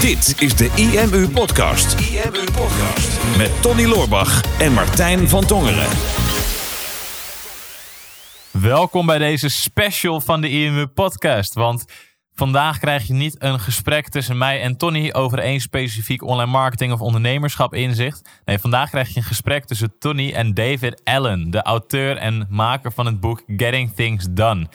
Dit is de IMU Podcast. IMU Podcast. Met Tony Loorbach en Martijn van Tongeren. Welkom bij deze special van de IMU Podcast. Want vandaag krijg je niet een gesprek tussen mij en Tony over één specifiek online marketing of ondernemerschap inzicht. Nee, vandaag krijg je een gesprek tussen Tony en David Allen, de auteur en maker van het boek Getting Things Done.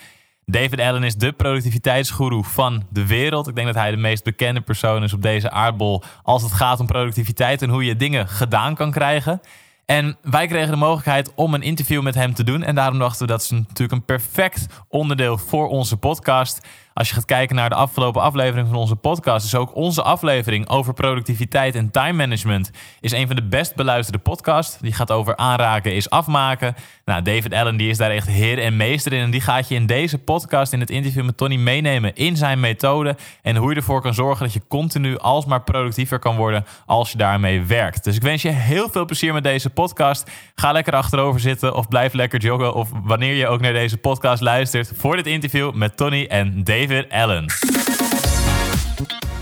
David Allen is de productiviteitsgoeroe van de wereld. Ik denk dat hij de meest bekende persoon is op deze aardbol als het gaat om productiviteit en hoe je dingen gedaan kan krijgen. En wij kregen de mogelijkheid om een interview met hem te doen. En daarom dachten we dat is natuurlijk een perfect onderdeel voor onze podcast. Als je gaat kijken naar de afgelopen aflevering van onze podcast, is ook onze aflevering over productiviteit en time management is een van de best beluisterde podcasts. Die gaat over aanraken is afmaken. Nou, David Allen die is daar echt heer en meester in en die gaat je in deze podcast in het interview met Tony meenemen in zijn methode en hoe je ervoor kan zorgen dat je continu alsmaar productiever kan worden als je daarmee werkt. Dus ik wens je heel veel plezier met deze podcast. Ga lekker achterover zitten of blijf lekker joggen of wanneer je ook naar deze podcast luistert voor dit interview met Tony en David. David Allen.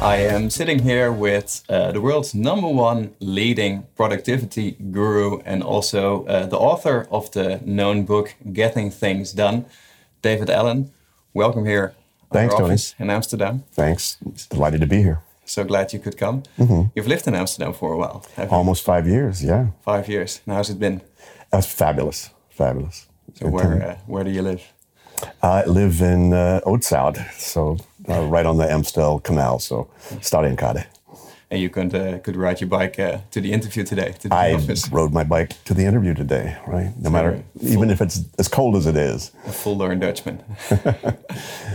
I am sitting here with uh, the world's number one leading productivity guru and also uh, the author of the known book Getting Things Done, David Allen. Welcome here. Thanks, Tony. In Amsterdam. Thanks. Delighted to be here. So glad you could come. Mm-hmm. You've lived in Amsterdam for a while. Almost five years, yeah. Five years. And how's it been? That's fabulous. Fabulous. So where uh, where do you live? I live in uh, Oud-Zuid, so uh, right on the Amstel Canal, so Stadionkade. And you could uh, could ride your bike uh, to the interview today. To the I office. rode my bike to the interview today, right? No matter, even if it's as cold as it is. A full learned Dutchman.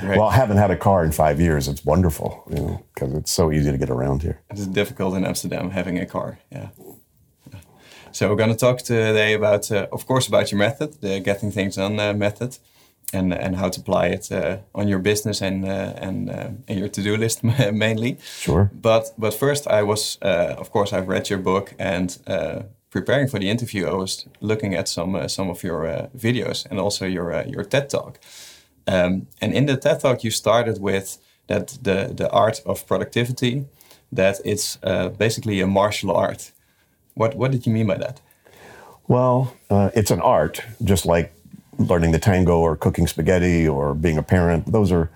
Well, I haven't had a car in five years. It's wonderful, you know, because it's so easy to get around here. It's difficult in Amsterdam having a car. Yeah. So we're going to talk today about, uh, of course, about your method, the getting things done uh, method, and and how to apply it uh, on your business and uh, and uh, and your to do list mainly. Sure. But but first, I was, uh, of course, I've read your book and. Preparing for the interview, I was looking at some some of your videos and also your your TED talk. Um, and in the TED talk, you started with that the the art of productivity, that it's basically a martial art. What what did you mean by that? Well, uh, it's an art, just like learning the tango or cooking spaghetti or being a parent. Those are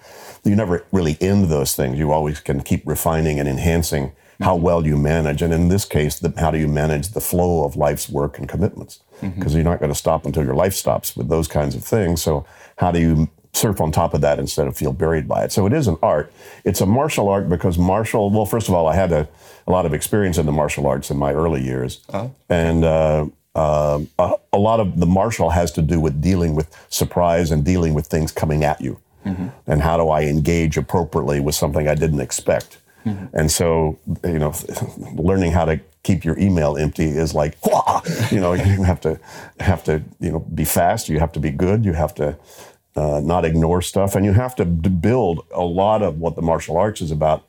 you never really end those things. You always can keep refining and enhancing how well you manage. And in this case, the, how do you manage the flow of life's work and commitments? Because mm-hmm. you're not going to stop until your life stops with those kinds of things. So how do you surf on top of that instead of feel buried by it? So it is an art. It's a martial art because martial. Well, first of all, I had a, a lot of experience in the martial arts in my early years, uh-huh. and. Uh, uh, a, a, lot of the martial has to do with dealing with surprise and dealing with things coming at you. Mm-hmm. And how do I engage appropriately with something I didn't expect? Mm-hmm. And so, you know, learning how to keep your email empty is like, you know, you have to have to, you know, be fast. You have to be good. You have to uh, not ignore stuff, and you have to build a lot of what the martial arts is about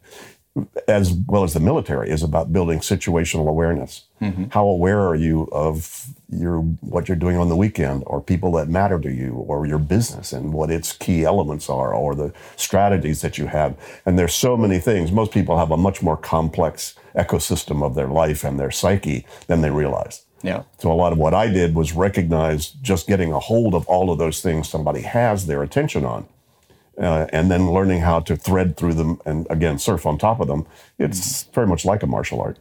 as well as the military, is about building situational awareness. Mm-hmm. How aware are you of your what you're doing on the weekend, or people that matter to you, or your business and what its key elements are, or the strategies that you have? And there's so many things. Most people have a much more complex ecosystem of their life and their psyche than they realize. Yeah. So a lot of what I did was recognize just getting a hold of all of those things somebody has their attention on uh, and then learning how to thread through them and again surf on top of them. It's very much like a martial art.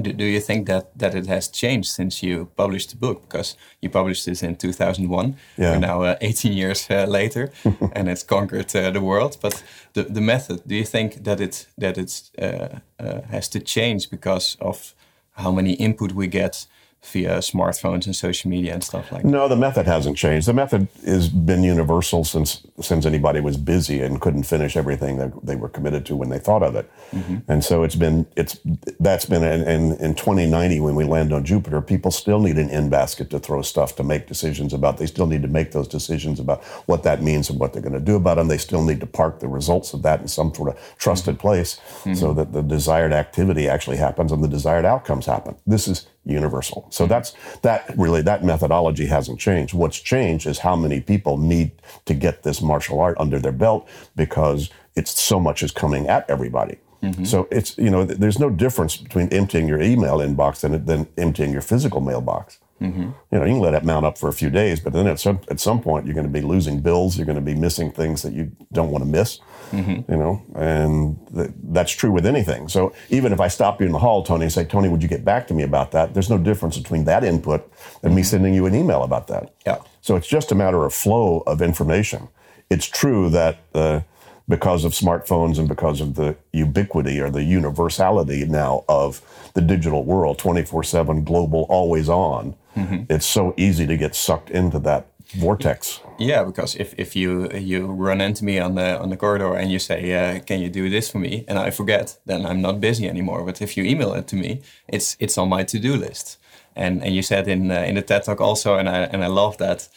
Do, do you think that, that it has changed since you published the book? Because you published this in 2001. Yeah. We're now uh, 18 years uh, later, and it's conquered uh, the world. But the, the method, do you think that it that it's uh, uh, has to change because of how many input we get via smartphones and social media and stuff like that? No, the method hasn't changed. The method has been universal since since anybody was busy and couldn't finish everything that they were committed to when they thought of it. Mm-hmm. And so it's been it's that's been in, in 2090 when we land on Jupiter, people still need an in basket to throw stuff to make decisions about. They still need to make those decisions about what that means and what they're going to do about them. They still need to park the results of that in some sort of trusted mm-hmm. place mm-hmm. so that the desired activity actually happens and the desired outcomes happen. This is universal. So that's that really that methodology hasn't changed. What's changed is how many people need to get this martial art under their belt because it's so much is coming at everybody. Mm-hmm. So it's you know there's no difference between emptying your email inbox and than emptying your physical mailbox. Mm-hmm. You know you can let it mount up for a few days, but then at some at some point you're going to be losing bills. You're going to be missing things that you don't want to miss. Mm-hmm. You know, and th- that's true with anything. So even if I stop you in the hall, Tony, and say, Tony, would you get back to me about that? There's no difference between that input and me mm-hmm. sending you an email about that. Yeah. So it's just a matter of flow of information. It's true that. Uh, because of smartphones and because of the ubiquity or the universality now of the digital world 24-7 global always on mm-hmm. it's so easy to get sucked into that vortex. Yeah because if, if you you run into me on the on the corridor and you say uh, can you do this for me? and i forget then i'm not busy anymore. But if you email it to me it's it's on my to-do list. And and you said in uh, in the ted talk also and i and i love that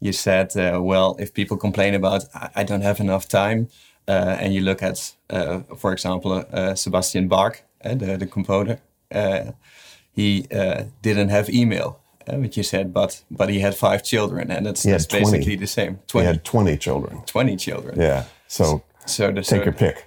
you said uh, well if people complain about I, I don't have enough time uh, and you look at, uh, for example, uh, Sebastian Bach, the, the composer, he didn't have email. Uh, which you said, but but he had five children, and that's, that's basically the same. 20. He had twenty children. Twenty children. Yeah. So so the, take so, your pick.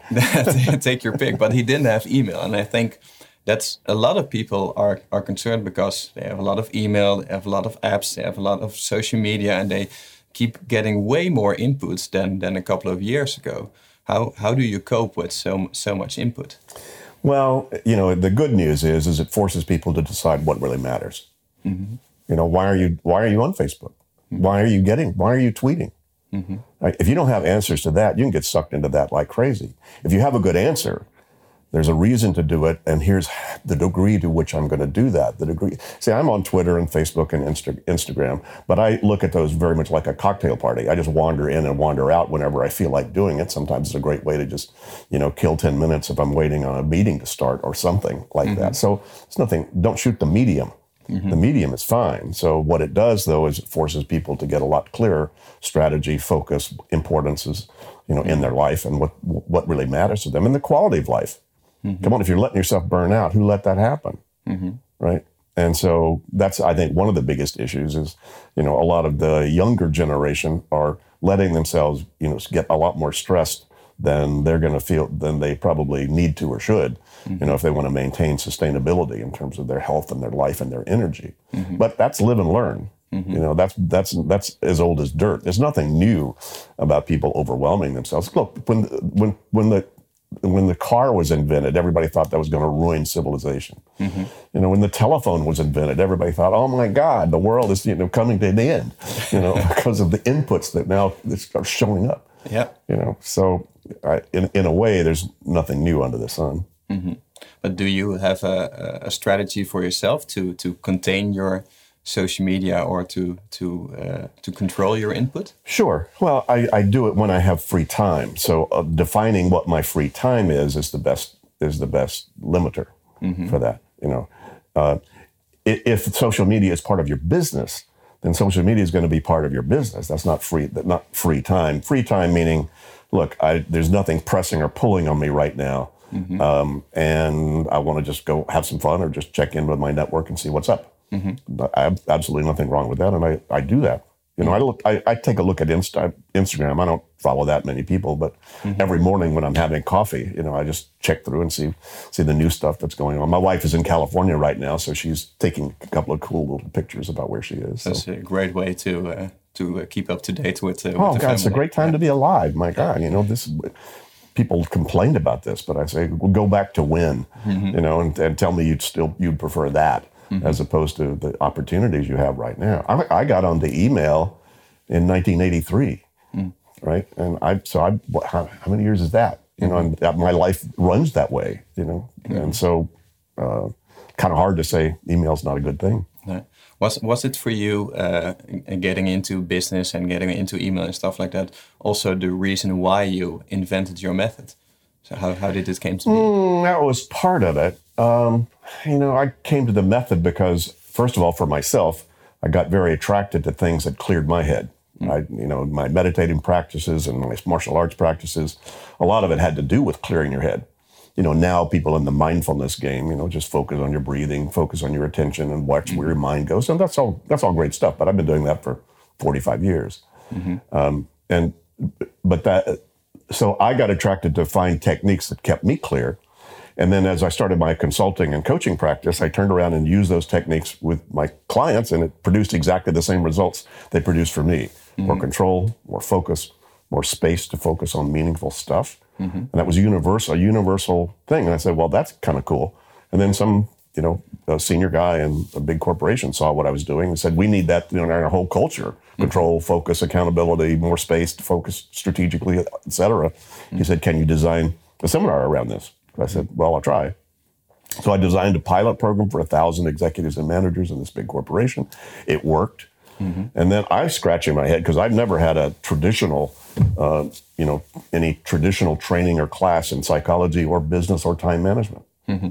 take your pick. But he didn't have email, and I think that's a lot of people are are concerned because they have a lot of email, they have a lot of apps, they have a lot of social media, and they keep getting way more inputs than than a couple of years ago. How, how do you cope with so, so much input? Well, you know, the good news is, is it forces people to decide what really matters. Mm-hmm. You know, why are you, why are you on Facebook? Mm-hmm. Why are you getting, why are you tweeting? Mm-hmm. Right? If you don't have answers to that, you can get sucked into that like crazy. If you have a good answer, there's a reason to do it, and here's the degree to which I'm going to do that. The degree. See, I'm on Twitter and Facebook and Insta- Instagram, but I look at those very much like a cocktail party. I just wander in and wander out whenever I feel like doing it. Sometimes it's a great way to just, you know, kill ten minutes if I'm waiting on a meeting to start or something like mm-hmm. that. So it's nothing. Don't shoot the medium. Mm-hmm. The medium is fine. So what it does though is it forces people to get a lot clearer strategy, focus, importances, you know, in their life and what what really matters to them and the quality of life. Mm-hmm. Come on, if you're letting yourself burn out, who let that happen? Mm-hmm. Right. And so that's, I think, one of the biggest issues is, you know, a lot of the younger generation are letting themselves, you know, get a lot more stressed than they're going to feel, than they probably need to or should, mm-hmm. you know, if they want to maintain sustainability in terms of their health and their life and their energy. Mm-hmm. But that's live and learn. Mm-hmm. You know, that's that's that's as old as dirt. There's nothing new about people overwhelming themselves. Look, when when when the when the car was invented, everybody thought that was going to ruin civilization. Mm-hmm. You know, when the telephone was invented, everybody thought, "Oh my God, the world is you know coming to an end," you know, because of the inputs that now are showing up. Yeah, you know, so I, in in a way, there's nothing new under the sun. Mm-hmm. But do you have a, a strategy for yourself to to contain your social media or to to uh, to control your input? Sure. Well, I, I do it when I have free time. So uh, defining what my free time is is the best is the best limiter mm-hmm. for that. You know, uh, if social media is part of your business, then social media is going to be part of your business. That's not free. Not free time. Free time meaning, look, I, there's nothing pressing or pulling on me right now. Mm-hmm. Um, and I want to just go have some fun or just check in with my network and see what's up. Mm-hmm. I have absolutely nothing wrong with that, and I, I do that. You know, I look, I, I take a look at Insta, Instagram. I don't follow that many people, but mm-hmm. every morning when I'm having coffee, you know, I just check through and see see the new stuff that's going on. My wife is in California right now, so she's taking a couple of cool little pictures about where she is. That's so. a great way to uh, to uh, keep up to date with. Uh, with oh God, it's a great time yeah. to be alive. My God, you know this. People complained about this, but I say, well, go back to when, mm-hmm. you know, and, and tell me you'd still you'd prefer that mm-hmm. as opposed to the opportunities you have right now. I, I got onto email in 1983, mm. right? And I so I how, how, many years is that? You know, and that, my life runs that way. You know, mm-hmm. and so uh, kind of hard to say email's not a good thing. Was was it for you uh, getting into business and getting into email and stuff like that? Also, the reason why you invented your method. So how, how did this came to be? Mm, that was part of it. Um, you know, I came to the method because, first of all, for myself, I got very attracted to things that cleared my head. Mm. I, you know, my meditating practices and my martial arts practices, a lot of it had to do with clearing your head. You know, now people in the mindfulness game, you know, just focus on your breathing, focus on your attention, and watch mm-hmm. where your mind goes. And that's all. That's all great stuff. But I've been doing that for 45 years. Mm-hmm. Um, and but that, so I got attracted to find techniques that kept me clear And then as I started my consulting and coaching practice, I turned around and used those techniques with my clients, and it produced exactly the same results they produced for me more control, more focus, more space to focus on meaningful stuff. Mm-hmm. And that was universal, a universal thing. And I said, well, that's kind of cool. And then some, you know, a senior guy in a big corporation saw what I was doing and said, we need that you know, in our whole culture. Mm-hmm. Control, focus, accountability, more space to focus strategically, et cetera. He said, can you design a seminar around this? I said, well, I'll try. So I designed a pilot program for a thousand executives and managers in this big corporation. It worked. Mm-hmm. And then I'm scratching my head because I've never had a traditional, uh, you know, any traditional training or class in psychology or business or time management.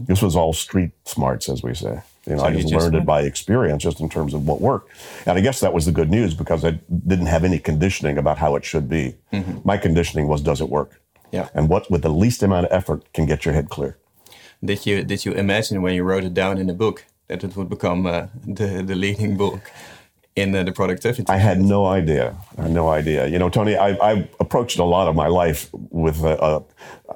This was all street smarts, as we say. You know, I you just just learned it by experience, just in terms of what worked. And I guess that was the good news because I didn't have any conditioning about how it should be. My conditioning was, does it work? Yeah. And what, with the least amount of effort, can get your head clear. Did you did you imagine when you wrote it down in a book that it would become uh, the the leading book in uh, the productivity? I had no idea. I had no idea. You know, Tony, I, I approached a lot of my life with a, a,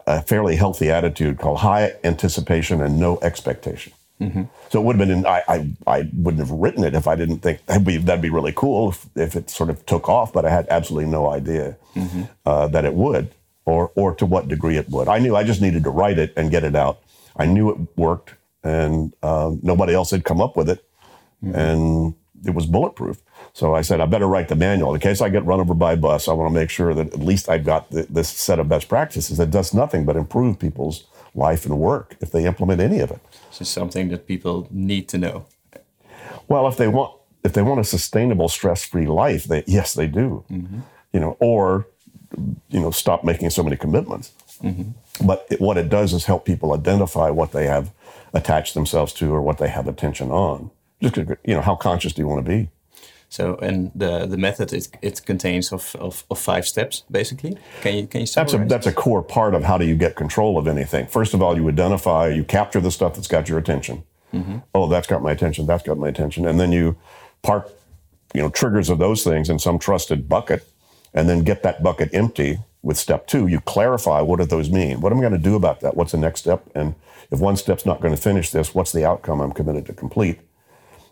a fairly healthy attitude called high anticipation and no expectation. So it would have been, in, I, I, I wouldn't have written it if I didn't think that'd be, that'd be really cool if, if it sort of took off, but I had absolutely no idea uh, that it would or, or to what degree it would. I knew I just needed to write it and get it out. I knew it worked and um, nobody else had come up with it and it was bulletproof. So I said, I better write the manual in case I get run over by a bus. I want to make sure that at least I've got th- this set of best practices that does nothing but improve people's life and work if they implement any of it. It's just something that people need to know. Well, if they want if they want a sustainable stress-free life, they yes they do. Mm-hmm. You know, or you know, stop making so many commitments. Mm-hmm. But it, what it does is help people identify what they have attached themselves to or what they have attention on. Just you know, how conscious do you want to be? So, and the the method it it contains of, of, of five steps basically. Can you can you That's a that's a core part of how do you get control of anything. First of all, you identify, you capture the stuff that's got your attention. Mm-hmm. Oh, that's got my attention. That's got my attention, and then you park, you know, triggers of those things in some trusted bucket, and then get that bucket empty. With step two, you clarify what do those mean. What am I going to do about that? What's the next step? And if one step's not going to finish this, what's the outcome I'm committed to complete?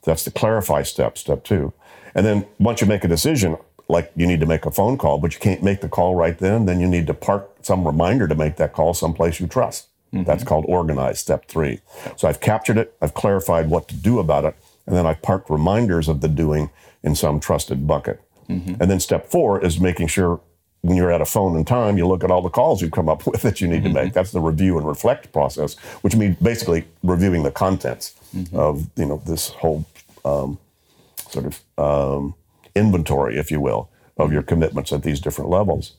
That's the clarify step, step two. And then once you make a decision, like you need to make a phone call, but you can't make the call right then, then you need to park some reminder to make that call someplace you trust. Mm-hmm. That's called organize, step three. So I've captured it, I've clarified what to do about it, and then I've parked reminders of the doing in some trusted bucket. Mm-hmm. And then step four is making sure when you're at a phone in time, you look at all the calls you've come up with that you need to make. Mm-hmm. That's the review and reflect process, which means basically reviewing the contents mm-hmm. of you know this whole um, sort of um, inventory, if you will, of mm-hmm. your commitments at these different levels.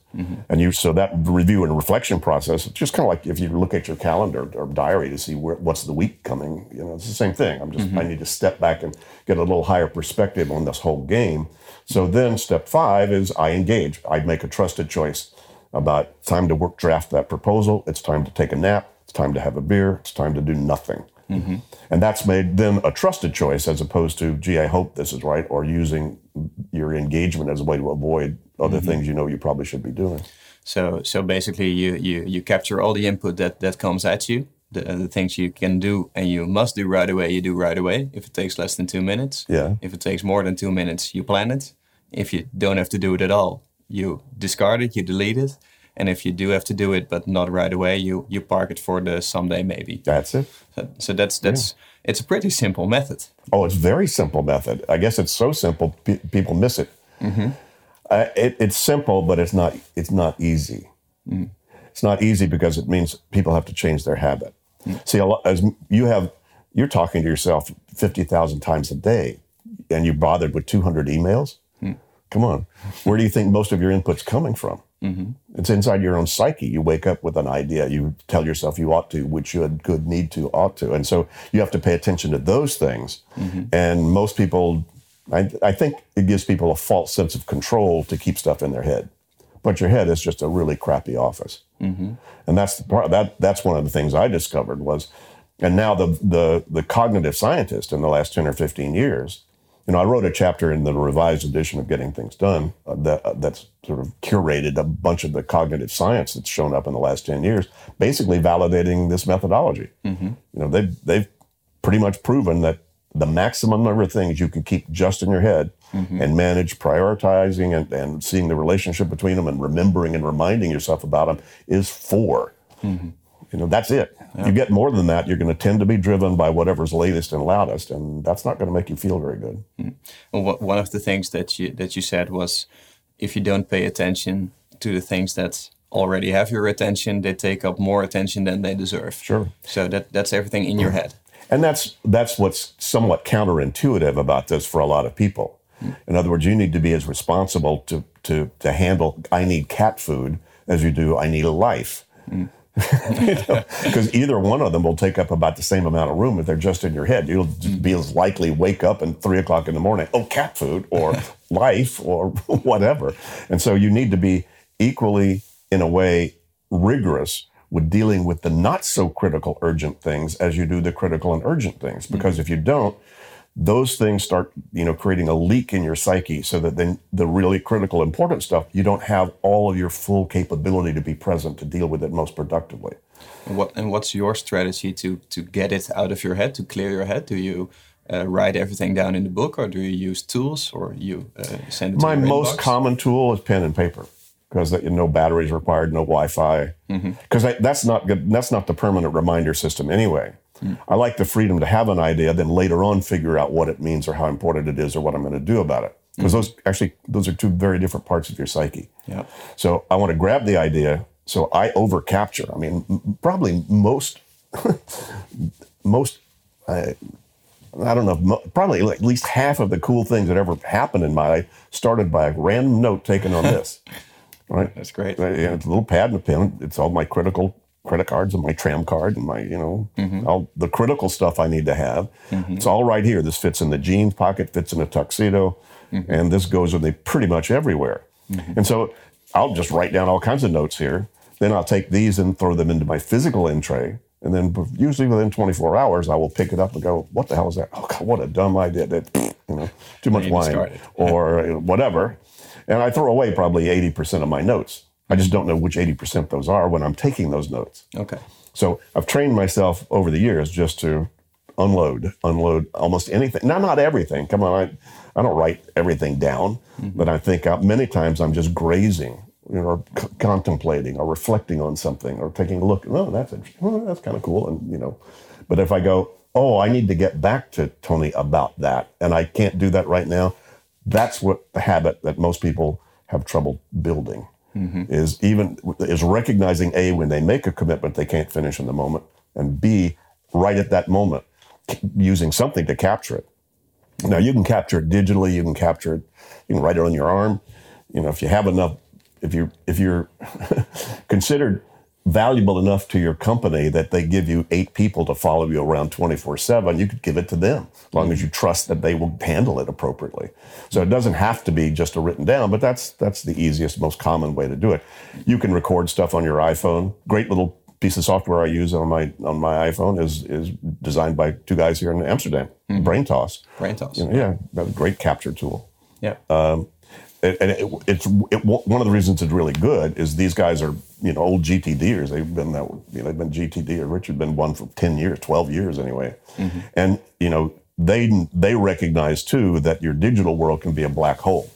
And you so that review and reflection process, it's just kind of like if you look at your calendar or diary to see where, what's the week coming. You know, it's the same thing. I'm just I need to step back and get a little higher perspective on this whole game. So then step five is I engage. I make a trusted choice about time to work draft that proposal. It's time to take a nap. It's time to have a beer. It's time to do nothing. Mm-hmm. And that's made then a trusted choice as opposed to, gee, I hope this is right, or using your engagement as a way to avoid other mm-hmm. things you know you probably should be doing. So so basically, you you you capture all the input that that comes at you, the uh, the things you can do and you must do right away. You do right away. If it takes less than two minutes, Yeah. If it takes more than two minutes, you plan it. If you don't have to do it at all, you discard it, you delete it. And if you do have to do it, but not right away, you you park it for the someday maybe. That's it. So, so that's that's it's a pretty simple method. Oh, it's very simple method. I guess it's so simple pe- people miss it. Mm-hmm. Uh, it. It's simple, but it's not. It's not easy. Mm. It's not easy because it means people have to change their habit. See, a lot, as you have, you're talking to yourself fifty thousand times a day, and you're bothered with two hundred emails. Mm. Come on, where do you think most of your input's coming from? Mm-hmm. It's inside your own psyche. You wake up with an idea. You tell yourself you ought to, would, should, could, need to, ought to. And so you have to pay attention to those things. Mm-hmm. And most people, I, I think it gives people a false sense of control to keep stuff in their head. But your head is just a really crappy office. And that's the part that that's one of the things I discovered was, and now the the the cognitive scientist in the last ten or fifteen years you know, I wrote a chapter in the revised edition of Getting Things Done uh, that uh, that's sort of curated a bunch of the cognitive science that's shown up in the last ten years, basically validating this methodology. Mm-hmm. You know, they've they've pretty much proven that the maximum number of things you can keep just in your head mm-hmm. and manage prioritizing and, and seeing the relationship between them and remembering and reminding yourself about them is 4 mm-hmm. You know, that's it. Yeah. You get more than that, you're going to tend to be driven by whatever's latest and loudest, and that's not going to make you feel very good. Mm. Well, one of the things that you that you said was, if you don't pay attention to the things that already have your attention, they take up more attention than they deserve. Sure. So that that's everything in your head. And that's that's what's somewhat counterintuitive about this for a lot of people. In other words, you need to be as responsible to to to handle I need cat food as you do I need a life. Mm. Because either one of them will take up about the same amount of room if they're just in your head. You'll be as likely wake up at three o'clock in the morning, oh, cat food or life or whatever. And so you need to be equally, in a way, rigorous with dealing with the not so critical urgent things as you do the critical and urgent things. Because mm-hmm. if you don't, those things start you know creating a leak in your psyche so that then the really critical important stuff you don't have all of your full capability to be present to deal with it most productively and what and what's your strategy to to get it out of your head to clear your head do you uh, write everything down in the book or do you use tools or you uh, send it my most inbox? common tool is pen and paper because that no batteries required no wi-fi because mm-hmm. that's not good that's not the permanent reminder system anyway I like the freedom to have an idea, then later on figure out what it means or how important it is or what I'm going to do about it. Because mm-hmm. those actually those are two very different parts of your psyche. Yeah. So I want to grab the idea. So I over capture. I mean, probably most most. I, I don't know, probably at least half of the cool things that ever happened in my life started by a random note taken on this. right? That's great. Yeah, it's a little pad and a pen. It's all my critical credit cards and my tram card and my, you know, mm-hmm. all the critical stuff I need to have. Mm-hmm. It's all right here. This fits in the jeans pocket, fits in a tuxedo, mm-hmm. and this goes with me pretty much everywhere. Mm-hmm. And so I'll just write down all kinds of notes here. Then I'll take these and throw them into my physical in tray. And then usually within 24 hours, I will pick it up and go, what the hell is that? Oh, God, what a dumb idea. That, you know, too much wine or whatever. And I throw away probably 80% of my notes. I just don't know which 80% those are when I'm taking those notes. Okay. So I've trained myself over the years just to unload, unload almost anything. Now, not everything. Come on, I, I don't write everything down, mm-hmm. but I think uh, many times I'm just grazing, you know, or c- contemplating or reflecting on something or taking a look. Oh, that's interesting. Oh, that's kind of cool. And, you know, but if I go, oh, I need to get back to Tony about that, and I can't do that right now, that's what the habit that most people have trouble building mm-hmm. is even is recognizing a when they make a commitment they can't finish in the moment, and b right at that moment using something to capture it. Now you can capture it digitally. You can capture it. You can write it on your arm. You know if you have enough. If you if you're considered valuable enough to your company that they give you eight people to follow you around 24 7, you could give it to them as long as you trust that they will handle it appropriately. So it doesn't have to be just a written down, but that's that's the easiest, most common way to do it. You can record stuff on your iPhone. Great little piece of software I use on my on my iPhone is is designed by two guys here in Amsterdam, mm-hmm. Braintoss. Braintoss. You know, yeah, great capture tool. Yeah. Um, and it, it's it, one of the reasons it's really good is these guys are you know old GTDers. They've been that you know, they've been GTD or Richard been one for ten years, twelve years anyway, mm-hmm. and you know they they recognize too that your digital world can be a black hole.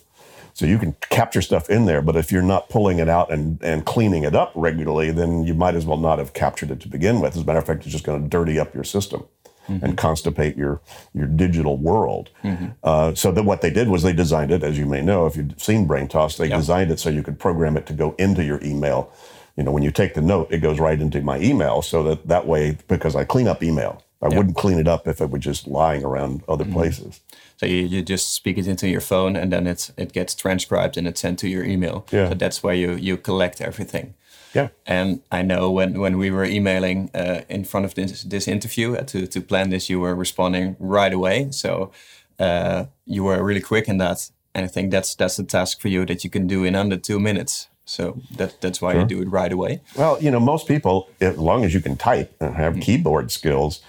So you can capture stuff in there, but if you're not pulling it out and, and cleaning it up regularly, then you might as well not have captured it to begin with. As a matter of fact, it's just going to dirty up your system mm-hmm. and constipate your your digital world. Mm-hmm. Uh, so that what they did was they designed it, as you may know, if you've seen Braintoss, they designed it so you could program it to go into your email. You know, when you take the note, it goes right into my email, so that that way, because I clean up email, I yep. wouldn't clean it up if it was just lying around other mm-hmm. places. So you, you just speak it into your phone, and then it's it gets transcribed and it's sent to your email. Yeah. So that's where you you collect everything. Yeah. And I know when, when we were emailing uh, in front of this, this interview uh, to, to plan this, you were responding right away. So uh, you were really quick in that. And I think that's that's a task for you that you can do in under two minutes. So that, that's why sure. you do it right away. Well, you know, most people, as long as you can type and have mm-hmm. keyboard skills,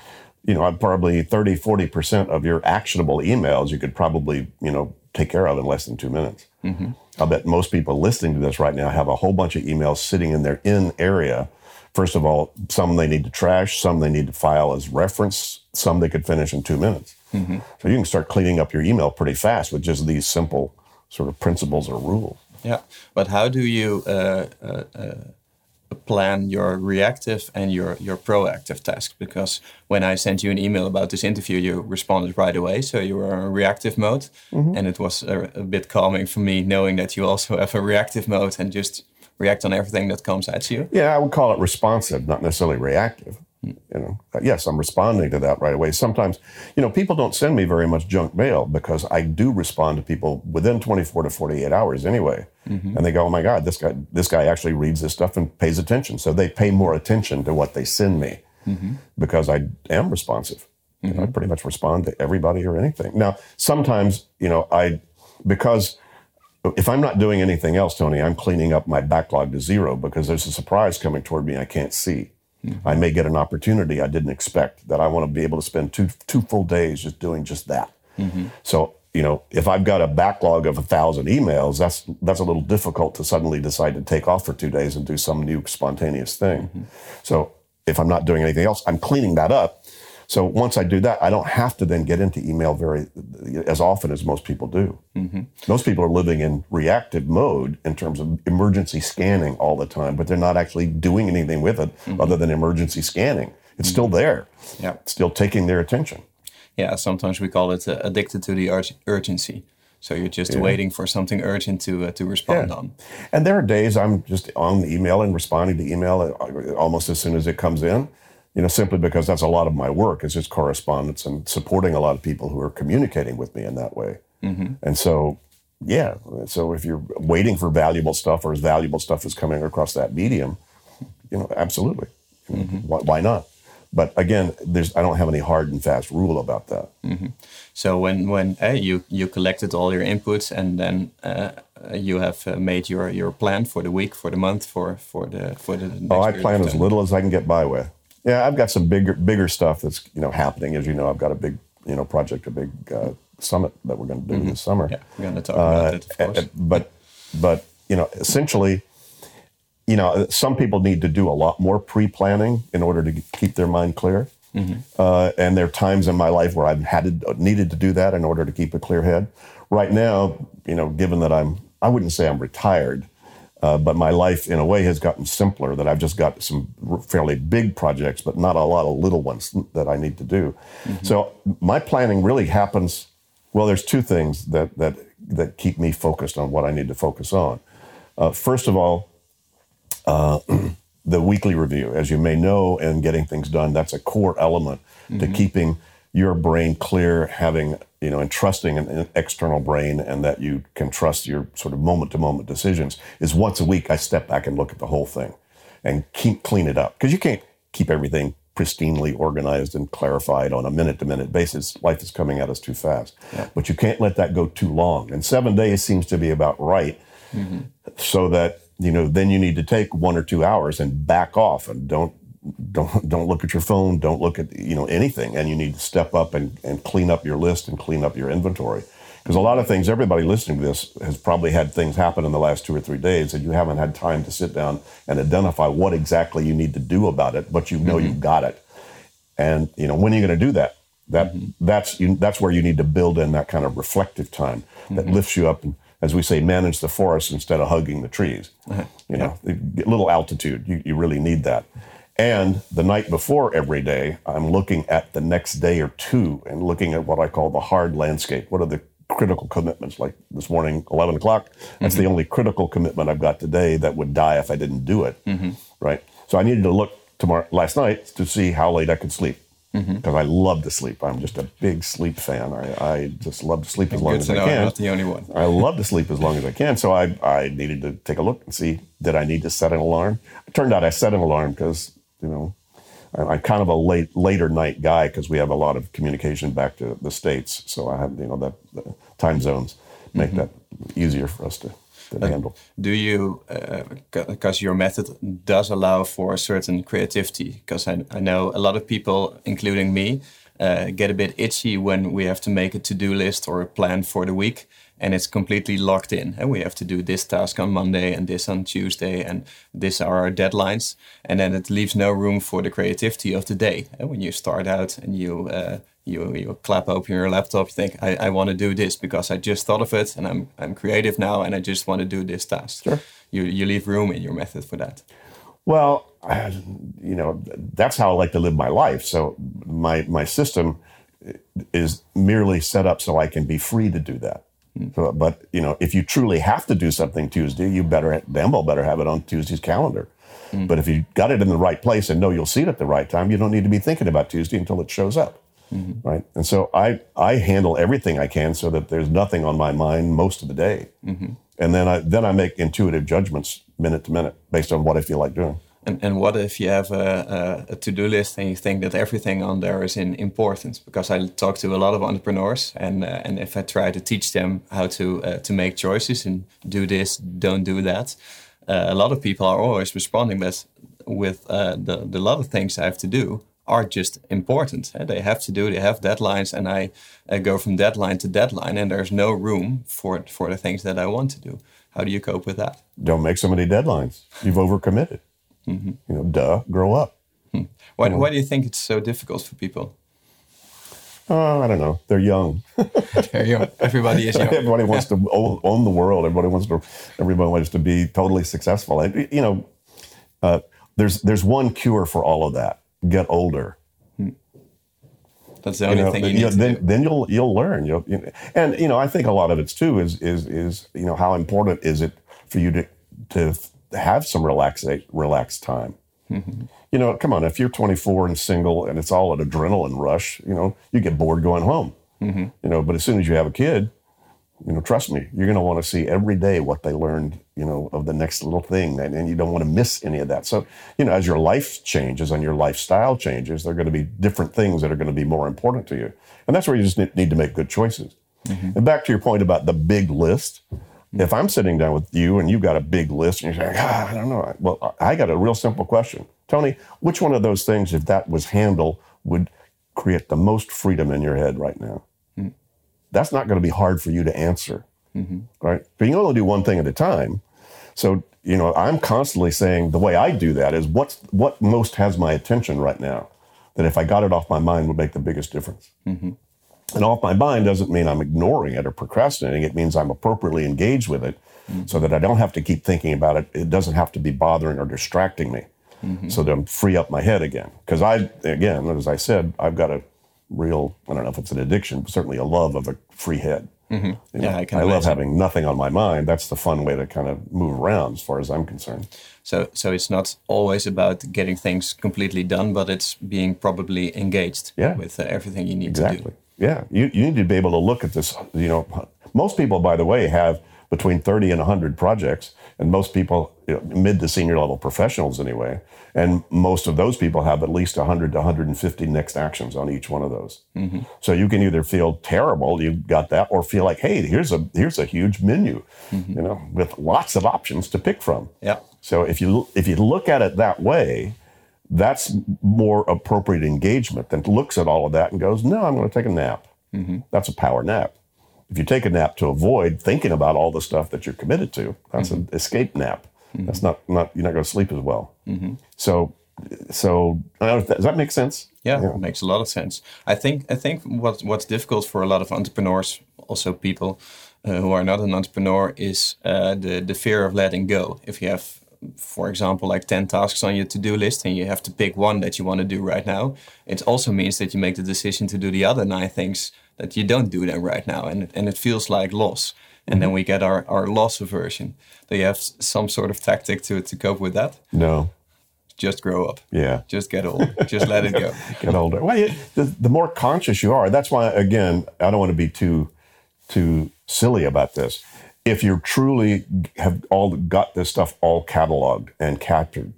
you know, probably 30, 40% of your actionable emails you could probably, you know, take care of in less than two minutes. Mm-hmm. I bet most people listening to this right now have a whole bunch of emails sitting in their in area. First of all, some they need to trash, some they need to file as reference, some they could finish in two minutes. Mm-hmm. So you can start cleaning up your email pretty fast with just these simple sort of principles or rules. Yeah, but how do you uh, uh, uh plan your reactive and your, your proactive tasks because when I sent you an email about this interview, you responded right away. So you were in reactive mode. Mm-hmm. And it was a, a, bit calming for me knowing that you also have a reactive mode and just react on everything that comes at you. Yeah, I would call it responsive, not necessarily reactive. You know, yes, I'm responding to that right away. Sometimes, you know, people don't send me very much junk mail because I do respond to people within 24 to 48 hours anyway. Mm-hmm. And they go, "Oh my God, this guy, this guy actually reads this stuff and pays attention." So they pay more attention to what they send me mm-hmm. because I am responsive. Mm-hmm. You know, I mm-hmm. pretty much respond to everybody or anything. Now, sometimes, you know, I because if I'm not doing anything else, Tony, I'm cleaning up my backlog to zero because there's a surprise coming toward me I can't see. Mm-hmm. I may get an opportunity I didn't expect that I want to be able to spend two two full days just doing just that. Mm-hmm. So you know, if I've got a backlog of a thousand emails, that's that's a little difficult to suddenly decide to take off for two days and do some new spontaneous thing. Mm-hmm. So if I'm not doing anything else, I'm cleaning that up so once I do that, I don't have to then get into email very as often as most people do. Mm-hmm. Most people are living in reactive mode in terms of emergency scanning all the time, but they're not actually doing anything with it mm-hmm. other than emergency scanning. It's mm-hmm. still there. Yeah, it's still taking their attention. Yeah, sometimes we call it uh, addicted to the ur- urgency. So you're just yeah. waiting for something urgent to uh, to respond yeah. on. And there are days I'm just on the email and responding to email uh, almost as soon as it comes in you know, simply because that's a lot of my work is just correspondence and supporting a lot of people who are communicating with me in that way. Mm-hmm. And so, yeah, so if you're waiting for valuable stuff or as valuable stuff is coming across that medium, you know, absolutely. Mm-hmm. Why, why, not? But again, there's I don't have any hard and fast rule about that. Mm-hmm. So when when uh, you you collected all your inputs and then uh, you have uh, made your your plan for the week, for the month, for for the for the. oh, I plan as little as I can get by with. Yeah, I've got some bigger bigger stuff that's you know happening. As you know, I've got a big you know project, a big uh, summit that we're going to do mm-hmm. this summer. Yeah, we're going to talk about uh, it, of course. But but you know, essentially, you know, some people need to do a lot more pre planning in order to keep their mind clear. Mm-hmm. Uh, and there are times in my life where I've had to, needed to do that in order to keep a clear head. Right now, you know, given that I'm, I wouldn't say I'm retired, uh, but my life, in a way, has gotten simpler. That I've just got some fairly big projects, but not a lot of little ones that I need to do. Mm-hmm. So my planning really happens. Well, there's two things that that that keep me focused on what I need to focus on. Uh, first of all, uh, the weekly review, as you may know, and getting things done. That's a core element mm-hmm. to keeping your brain clear, having you know, and trusting an, external brain and that you can trust your sort of moment to moment decisions is once a week I step back and look at the whole thing and keep clean it up because you can't keep everything pristinely organized and clarified on a minute to minute basis. Life is coming at us too fast, yeah. but you can't let that go too long. And seven days seems to be about right, mm-hmm. so that you know then you need to take one or two hours and back off and don't don't don't look at your phone don't look at you know anything and you need to step up and, and clean up your list and clean up your inventory. Because a lot of things everybody listening to this has probably had things happen in the last two or three days that you haven't had time to sit down and identify what exactly you need to do about it but you know mm-hmm. you've got it. And you know when are you going to do that? That mm-hmm. that's you, that's where you need to build in that kind of reflective time that mm-hmm. lifts you up and as we say manage the forest instead of hugging the trees. You know a little altitude you, you really need that and the night before every day, I'm looking at the next day or two and looking at what I call the hard landscape. What are the critical commitments? Like this morning, 11 o'clock, that's mm-hmm. the only critical commitment I've got today that would die if I didn't do it. Mm-hmm. Right. So I needed to look tomorrow, last night to see how late I could sleep because mm-hmm. I love to sleep. I'm just a big sleep fan. I, I just love to sleep as long as I can. I'm not the only one. I love to sleep as long as I can. So I, I needed to take a look and see did I need to set an alarm. It turned out I set an alarm because you know, I'm kind of a late later night guy because we have a lot of communication back to the states. So I have you know that time zones make mm-hmm. that easier for us to. to handle. Do you, because uh, your method does allow for a certain creativity? Because I, I know a lot of people, including me, uh, get a bit itchy when we have to make a to-do list or a plan for the week and it's completely locked in and we have to do this task on monday and this on tuesday and this are our deadlines and then it leaves no room for the creativity of the day and when you start out and you uh, you, you clap open your laptop you think i, I want to do this because i just thought of it and i'm, I'm creative now and i just want to do this task sure. you, you leave room in your method for that well you know, that's how I like to live my life. So my my system is merely set up so I can be free to do that. So, but you know, if you truly have to do something Tuesday, you better Bamble better have it on Tuesday's calendar. Mm. But if you got it in the right place and know you'll see it at the right time, you don't need to be thinking about Tuesday until it shows up. Mm-hmm. Right. And so I I handle everything I can so that there's nothing on my mind most of the day. Mm-hmm. And then I then I make intuitive judgments minute to minute based on what I feel like doing. And, and what if you have a, a, a to-do list and you think that everything on there is in importance? Because I talk to a lot of entrepreneurs, and uh, and if I try to teach them how to uh, to make choices and do this, don't do that, uh, a lot of people are always responding with with uh, the the lot of things I have to do are just important. They have to do. They have deadlines, and I, I go from deadline to deadline, and there's no room for for the things that I want to do. How do you cope with that? Don't make so many deadlines. You've overcommitted. Mm-hmm. You know, duh, grow up. Hmm. Why, why do you think it's so difficult for people? Uh, I don't know. They're young. They're young. Everybody is young. everybody wants to own the world. Everybody wants to. Everybody wants to be totally successful. you know, uh, there's there's one cure for all of that. Get older. Hmm. That's the only you know, thing you, you know, then, do. then you'll you'll learn. You'll, you know, and you know, I think a lot of it's too is is is you know how important is it for you to to have some relaxed relaxed time. Mm-hmm. You know, come on, if you're 24 and single and it's all an adrenaline rush, you know, you get bored going home. Mm-hmm. You know, but as soon as you have a kid, you know, trust me, you're going to want to see every day what they learned, you know, of the next little thing, and, and you don't want to miss any of that. So, you know, as your life changes and your lifestyle changes, there are going to be different things that are going to be more important to you, and that's where you just need to make good choices. Mm-hmm. And back to your point about the big list, if I'm sitting down with you and you've got a big list and you're saying, ah, I don't know. Well, I got a real simple question. Tony, which one of those things, if that was handled, would create the most freedom in your head right now? Mm-hmm. That's not going to be hard for you to answer, mm-hmm. right? But you can only do one thing at a time. So, you know, I'm constantly saying the way I do that is what's what most has my attention right now that if I got it off my mind would make the biggest difference. Mm-hmm. And off my mind doesn't mean I'm ignoring it or procrastinating. It means I'm appropriately engaged with it mm-hmm. so that I don't have to keep thinking about it. It doesn't have to be bothering or distracting me mm-hmm. so that I'm free up my head again. Because I, again, as I said, I've got a real, I don't know if it's an addiction, but certainly a love of a free head. Mm-hmm. You know, yeah, I, can I love having nothing on my mind. That's the fun way to kind of move around, as far as I'm concerned. So, so it's not always about getting things completely done, but it's being probably engaged yeah. with uh, everything you need exactly. to do. Yeah, you, you need to be able to look at this. You know, most people, by the way, have between 30 and 100 projects, and most people, you know, mid to senior level professionals anyway, and most of those people have at least 100 to 150 next actions on each one of those. Mm-hmm. So you can either feel terrible, you've got that, or feel like, hey, here's a here's a huge menu, mm-hmm. you know, with lots of options to pick from. Yeah. So if you if you look at it that way, that's more appropriate engagement than looks at all of that and goes, no, I'm going to take a nap. Mm-hmm. That's a power nap. If you take a nap to avoid thinking about all the stuff that you're committed to, that's mm-hmm. an escape nap. Mm-hmm. That's not, not, you're not going to sleep as well. Mm-hmm. So, so does that make sense? Yeah, yeah, it makes a lot of sense. I think, I think what, what's difficult for a lot of entrepreneurs, also people uh, who are not an entrepreneur, is uh, the, the fear of letting go. If you have for example, like 10 tasks on your to do list and you have to pick one that you want to do right now, it also means that you make the decision to do the other nine things that you don't do them right now. And, and it feels like loss. And then mm-hmm. we get our, our loss aversion. Do you have some sort of tactic to, to cope with that? No. Just grow up. Yeah. Just get old. Just let it go. get older. Well, you, the, the more conscious you are, that's why, again, I don't want to be too too silly about this if you truly have all got this stuff all cataloged and captured,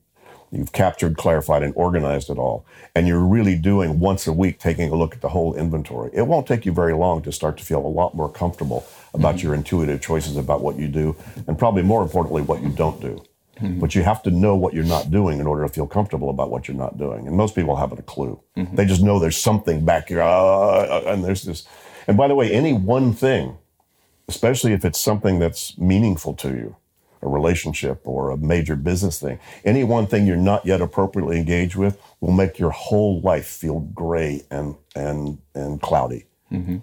you've captured, clarified, and organized it all, and you're really doing once a week taking a look at the whole inventory, it won't take you very long to start to feel a lot more comfortable about mm-hmm. your intuitive choices about what you do, and probably more importantly, what you don't do. Mm-hmm. But you have to know what you're not doing in order to feel comfortable about what you're not doing. And most people haven't a clue. Mm-hmm. They just know there's something back here, uh, and there's this. And by the way, any one thing, especially if it's something that's meaningful to you, a relationship or a major business thing, any one thing you're not yet appropriately engaged with will make your whole life feel gray and and and cloudy. Mm-hmm.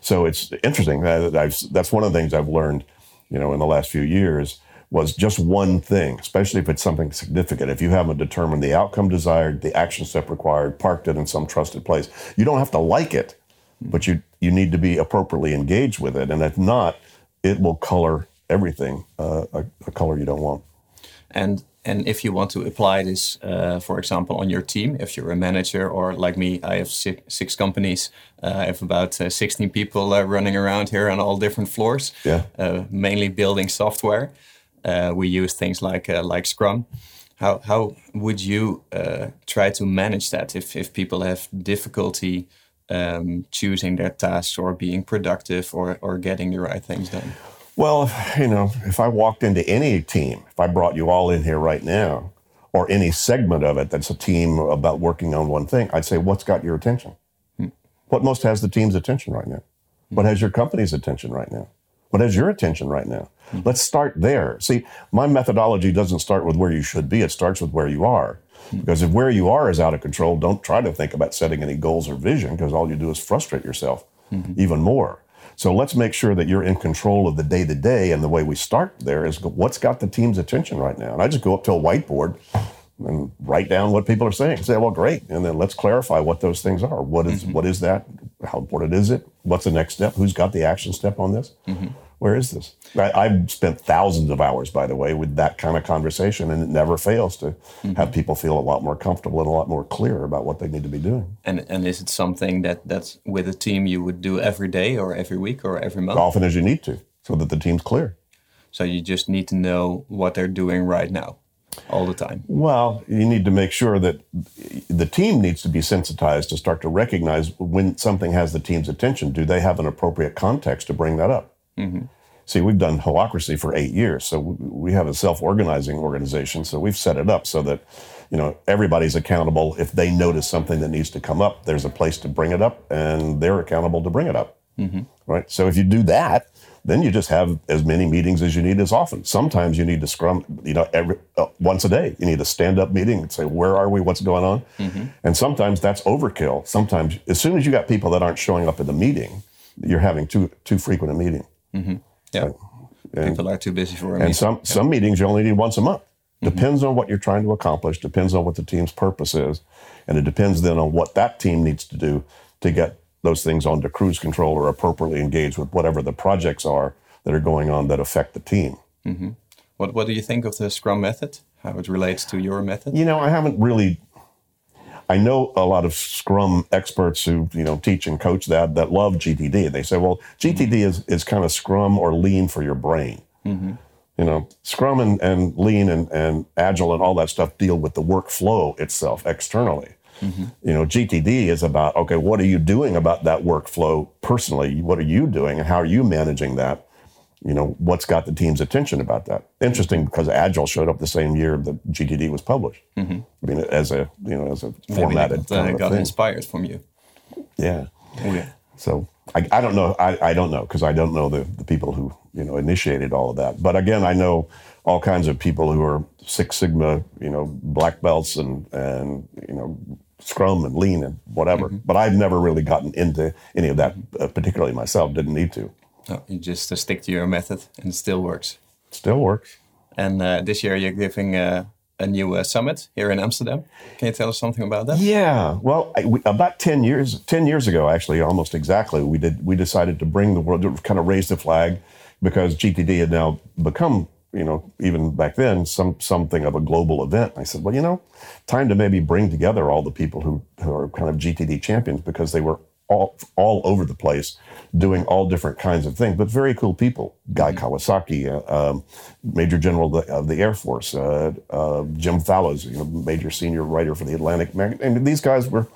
So it's interesting. That I've, that's one of the things I've learned, you know, in the last few years was just one thing, especially if it's something significant. If you haven't determined the outcome desired, the action step required, parked it in some trusted place, you don't have to like it, but you you need to be appropriately engaged with it. And if not, it will color everything uh, a, a, color you don't want. And and if you want to apply this, uh, for example, on your team, if you're a manager or like me, I have six, six companies. Uh, I have about uh, 16 people uh, running around here on all different floors, yeah. Uh, mainly building software. Uh, we use things like uh, like Scrum. How how would you uh, try to manage that if if people have difficulty um, choosing their tasks or being productive or or getting the right things done? Well, you know, if I walked into any team, if I brought you all in here right now, or any segment of it that's a team about working on one thing, I'd say, what's got your attention? Hmm. What most has the team's attention right now? What has your company's attention right now? What has your attention right now? Mm-hmm. Let's start there. See, my methodology doesn't start with where you should be, it starts with where you are. Because if where you are is out of control, don't try to think about setting any goals or vision because all you do is frustrate yourself mm-hmm. even more. So let's make sure that you're in control of the day to day. And the way we start there is what's got the team's attention right now. And I just go up to a whiteboard and write down what people are saying. Say, well, great, and then let's clarify what those things are. What is, mm-hmm. what is that? How important is it? What's the next step? Who's got the action step on this? Mm-hmm where is this? I, have spent thousands of hours, by the way, with that kind of conversation, and it never fails to mm-hmm. have people feel a lot more comfortable and a lot more clear about what they need to be doing. And and is it something that that's with a team you would do every day or every week or every month? As often as you need to, so that the team's clear. So you just need to know what they're doing right now, all the time. Well, you need to make sure that the team needs to be sensitized to start to recognize when something has the team's attention. Do they have an appropriate context to bring that up? Mm-hmm. See, we've done holacracy for eight years, so we have a self-organizing organization. So we've set it up so that you know everybody's accountable. If they notice something that needs to come up, there's a place to bring it up, and they're accountable to bring it up. Mm-hmm. Right. So if you do that, then you just have as many meetings as you need as often. Sometimes you need to scrum, you know, every uh, once a day. You need a stand-up meeting and say, "Where are we? What's going on?" Mm-hmm. And sometimes that's overkill. Sometimes, as soon as you got people that aren't showing up at the meeting, you're having too too frequent a meeting. Mm-hmm. Yeah. And, People are too busy for a And some, yeah. some meetings you only need once a month. Mm-hmm. Depends on what you're trying to accomplish, depends on what the team's purpose is, and it depends then on what that team needs to do to get those things onto cruise control or appropriately engaged with whatever the projects are that are going on that affect the team. Mm-hmm. What, what do you think of the Scrum method? How it relates to your method? You know, I haven't really I know a lot of Scrum experts who you know teach and coach that that love GTD. They say, well, GTD is is kind of Scrum or Lean for your brain. Mm-hmm. You know, Scrum and, and Lean and, and Agile and all that stuff deal with the workflow itself externally. Mm-hmm. You know, GTD is about okay, what are you doing about that workflow personally? What are you doing, and how are you managing that? You know, what's got the team's attention about that? Interesting because Agile showed up the same year that GTD was published. Mm-hmm. I mean, as a you know, as a Maybe formatted. Got, uh, got inspired from you. Yeah. Oh, yeah. So I, I don't know. I, I don't know because I don't know the, the people who you know initiated all of that. But again, I know all kinds of people who are Six Sigma, you know, black belts and and you know Scrum and Lean and whatever. Mm-hmm. But I've never really gotten into any of that, uh, particularly myself. Didn't need to. No, you just uh, stick to your method and it still works. Still works. And uh, this year you're giving uh, a new uh, summit here in Amsterdam. Can you tell us something about that? Yeah. Well, I, we, about ten years, ten years ago, actually, almost exactly, we did. We decided to bring the world, to kind of raise the flag, because GTD had now become, you know, even back then, some something of a global event. I said, well, you know, time to maybe bring together all the people who who are kind of GTD champions because they were all, all over the place doing all different kinds of things, but very cool people. Guy mm-hmm. Kawasaki, uh, um, Major General of the, of the Air Force, uh, uh, Jim Fallows, you know, major senior writer for the Atlantic. And these guys were,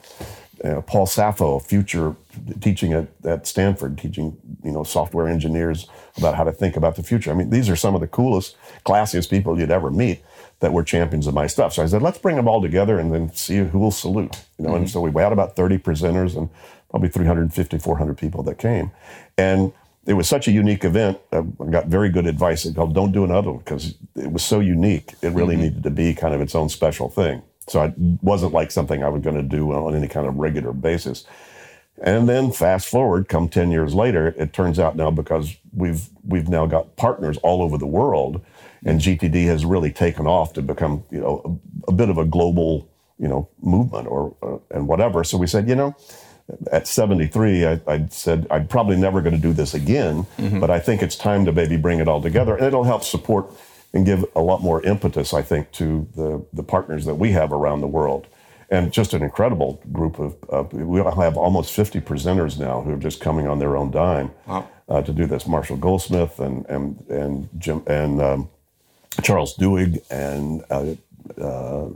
uh, Paul Saffo, future teaching at, at Stanford, teaching you know software engineers about how to think about the future. I mean, these are some of the coolest, classiest people you'd ever meet that were champions of my stuff. So I said, let's bring them all together and then see who will salute. You know, mm-hmm. and so we had about 30 presenters and probably 350, 400 people that came. And it was such a unique event. I got very good advice. It called, don't do another one because it was so unique. It really mm-hmm. needed to be kind of its own special thing. So it wasn't like something I was going to do on any kind of regular basis. And then fast forward, come 10 years later, it turns out now because we've we've now got partners all over the world, and GTD has really taken off to become you know a, a bit of a global you know movement or uh, and whatever. So we said, you know, at 73, I, I said I'm probably never going to do this again, mm-hmm. but I think it's time to maybe bring it all together, and it'll help support and give a lot more impetus, I think, to the the partners that we have around the world and just an incredible group of. Uh, we have almost 50 presenters now who are just coming on their own dime wow. uh, to do this. Marshall Goldsmith and and and Jim and um, Charles Duhigg and uh, uh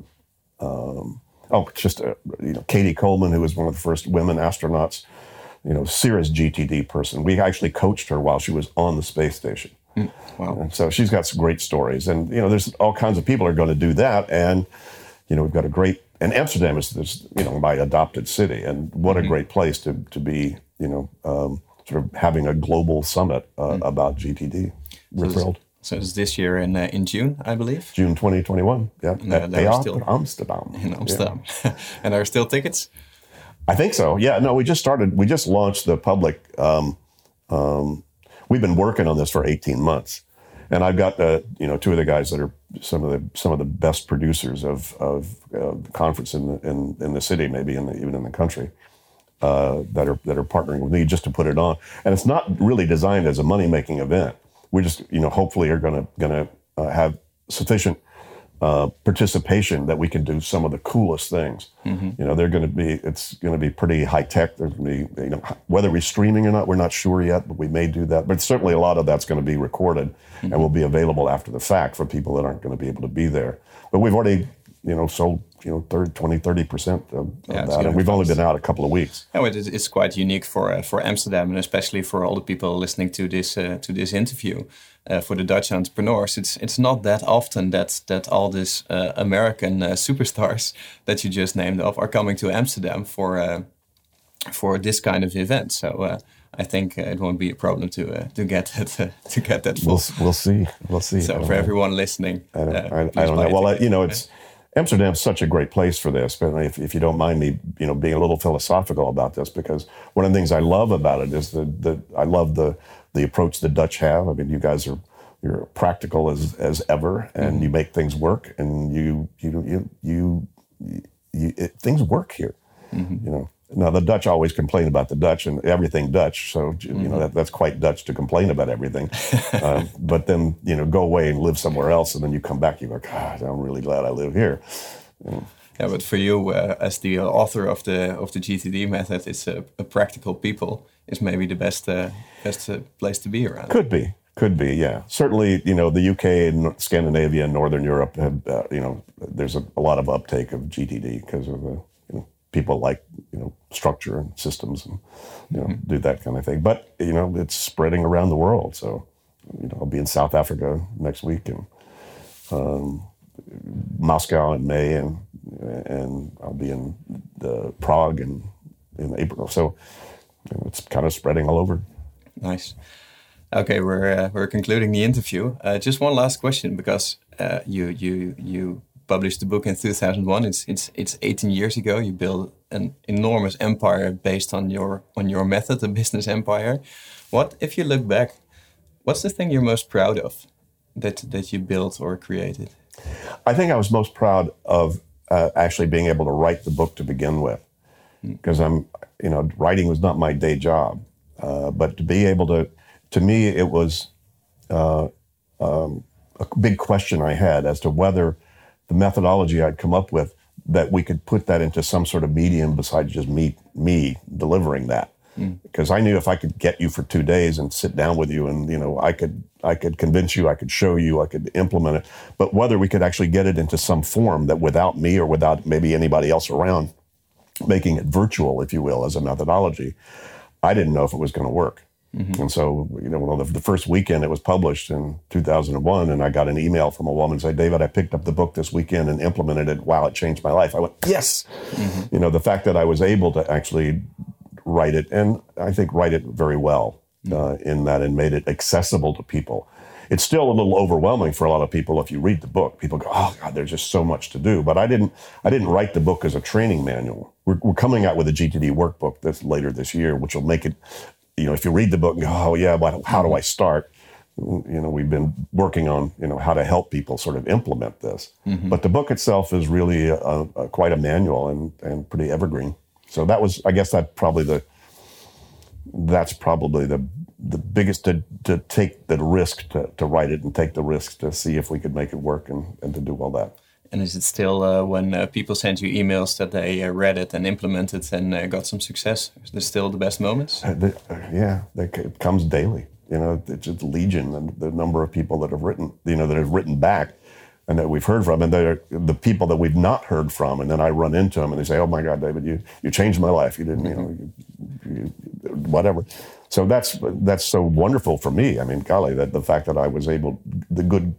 um, oh, just uh, you know Cady Coleman, who was one of the first women astronauts. You know, serious GTD person. We actually coached her while she was on the space station. Mm, wow! And so she's got some great stories, and you know, there's all kinds of people are going to do that, and you know, we've got a great and Amsterdam is this, you know, my adopted city, and what mm-hmm. a great place to to be, you know, um, sort of having a global summit uh, mm-hmm. about GTD. So thrilled. So it's this year in uh, in June, I believe. June 2021. Yeah, no, at Theater still Amsterdam. In Amsterdam, yeah. and are still tickets? I think so. Yeah. No, we just started. We just launched the public. Um, um, we've been working on this for 18 months and I've got uh, you know two of the guys that are some of the some of the best producers of of uh, conference in the in, in the city, maybe in the, even in the country, uh, that are that are partnering with me just to put it on. And it's not really designed as a money making event. We just you know hopefully are going to going to uh, have sufficient uh, participation that we can do some of the coolest things. Mm-hmm. You know, they're going to be, it's going to be pretty high tech. There's going to be, you know, whether we're streaming or not, we're not sure yet, but we may do that. But certainly a lot of that's going to be recorded mm-hmm. and will be available after the fact for people that aren't going to be able to be there. But we've already, you know, sold you know 30 20 30 percent of, yeah, that and we've only been out a couple of weeks no, it is, it's quite unique for uh, for amsterdam and especially for all the people listening to this uh, to this interview uh, for the Dutch entrepreneurs, it's it's not that often that that all these uh, American uh, superstars that you just named off are coming to Amsterdam for uh, for this kind of event. So uh, I think uh, it won't be a problem to to get that to get that. Full. We'll we'll see we'll see. So for know. everyone listening, I don't, I, I don't know. Well, you know, it's. Amsterdam's such a great place for this, but if, if you don't mind me, you know, being a little philosophical about this, because one of the things I love about it is that, that I love the the approach the Dutch have. I mean, you guys are you're practical as as ever, and mm-hmm. you make things work, and you you you you, you it, things work here. Mm-hmm. You know. Now the Dutch always complain about the Dutch and everything Dutch, so you mm-hmm. know that, that's quite Dutch to complain about everything. uh, but then you know go away and live somewhere else, and then you come back, you go, God, I'm really glad I live here. You know. Yeah, but for you, uh, as the author of the of the GTD method, it's a, a practical people is maybe the best uh, best uh, place to be around. Could be, could be, yeah. Certainly, you know, the UK and Scandinavia and Northern Europe have, uh, you know, there's a, a, lot of uptake of GTD because of the, you know, people like, you know, structure and systems and, you know, mm-hmm. do that kind of thing. But, you know, it's spreading around the world. So, you know, I'll be in South Africa next week and um, Moscow in May and, and I'll be in the Prague in, in April. So you know, it's kind of spreading all over. Nice. Okay, we're uh, we're concluding the interview. Uh, just one last question, because uh, you you you published the book in 2001. It's it's it's 18 years ago. You built an enormous empire based on your on your method, a business empire. What if you look back? What's the thing you're most proud of that that you built or created? I think I was most proud of uh, actually being able to write the book to begin with, because hmm. I'm you know writing was not my day job, uh, but to be able to to me, it was uh, um, a big question I had as to whether the methodology I'd come up with that we could put that into some sort of medium besides just me me delivering that. Mm. Because I knew if I could get you for two days and sit down with you, and you know, I could I could convince you, I could show you, I could implement it, but whether we could actually get it into some form that without me or without maybe anybody else around, making it virtual, if you will, as a methodology, I didn't know if it was going to work. Mm-hmm. And so, you know, well, the, the, first weekend it was published in 2001, and I got an email from a woman saying, David, I picked up the book this weekend and implemented it. Wow, it changed my life. I went, yes. Mm-hmm. You know, the fact that I was able to actually write it, and I think write it very well mm-hmm. uh, in that and made it accessible to people. It's still a little overwhelming for a lot of people if you read the book. People go, "Oh God, there's just so much to do." But I didn't. I didn't write the book as a training manual. We're, we're coming out with a GTD workbook this later this year, which will make it you know, if you read the book and go, oh yeah, but how do I start? You know, we've been working on you know how to help people sort of implement this. Mm-hmm. But the book itself is really a, a, quite a manual and and pretty evergreen. So that was, I guess, that probably the that's probably the the biggest to, to take the risk to, to write it and take the risk to see if we could make it work and, and to do all that. And is it still uh, when uh, people send you emails that they uh, read it and implemented and uh, got some success? Is this still the best moments? Uh, the, uh, yeah, it comes daily. You know, it's a legion, and the number of people that have written, you know, that have written back, and that we've heard from, and they're the people that we've not heard from, and then I run into them, and they say, "Oh my God, David, you you changed my life. You didn't, you know, you, you, whatever." So that's that's so wonderful for me. I mean, golly, that the fact that I was able, the good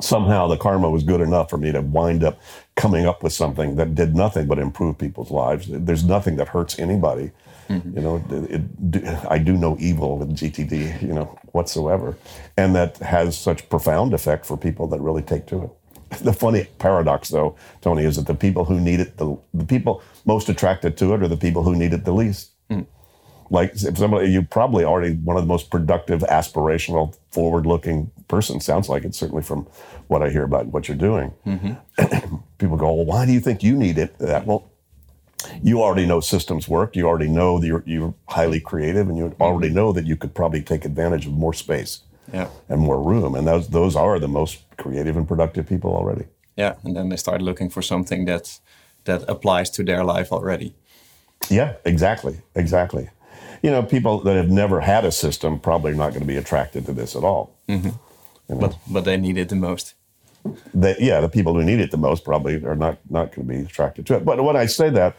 somehow the karma was good enough for me to wind up coming up with something that did nothing but improve people's lives. There's nothing that hurts anybody. Mm-hmm. You know, it, it, I do no evil with GTD, you know, whatsoever, and that has such profound effect for people that really take to it. The funny paradox, though, Tony, is that the people who need it, the, the people most attracted to it, are the people who need it the least. Mm like if somebody you probably already one of the most productive aspirational forward looking person. Sounds like it certainly from what i hear about what you're doing. Mm-hmm. people go well why do you think you need it? That well you already know systems work. You already know that you're, you're highly creative and you mm-hmm. already know that you could probably take advantage of more space yeah. and more room. And those those are the most creative and productive people already. Yeah and then they start looking for something that that applies to their life already. Yeah exactly exactly you know, people that have never had a system probably are not going to be attracted to this at all. Mm-hmm. You know? But but they need it the most. They, yeah, the people who need it the most probably are not not going to be attracted to it. But when I say that,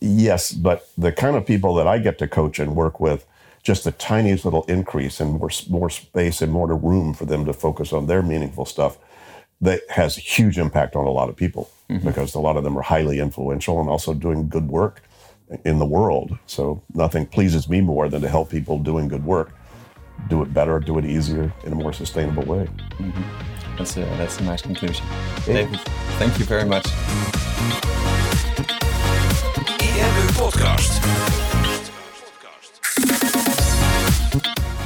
yes, but the kind of people that I get to coach and work with, just the tiniest little increase and more more space and more room for them to focus on their meaningful stuff, that has a huge impact on a lot of people mm-hmm. because a lot of them are highly influential and also doing good work in the world. So nothing pleases me more than to help people doing good work do it better, do it easier in a more sustainable way. Mm-hmm. That's a that's a nice conclusion. David, thank you very much.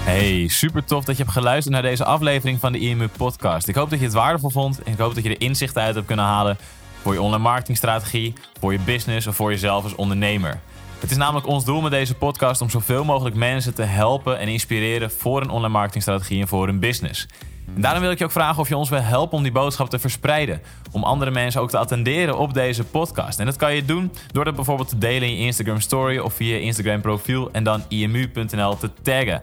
Hey, super tof dat je hebt geluisterd naar deze aflevering van de IMU Podcast. Ik hoop dat je het waardevol vond en ik hoop dat je er inzichten uit hebt kunnen halen voor je online marketingstrategie, voor je business of voor jezelf als ondernemer. Het is namelijk ons doel met deze podcast om zoveel mogelijk mensen te helpen en inspireren voor een online marketingstrategie en voor hun business. En daarom wil ik je ook vragen of je ons wil helpen om die boodschap te verspreiden. Om andere mensen ook te attenderen op deze podcast. En dat kan je doen door dat bijvoorbeeld te delen in je Instagram story of via je Instagram profiel en dan imu.nl te taggen.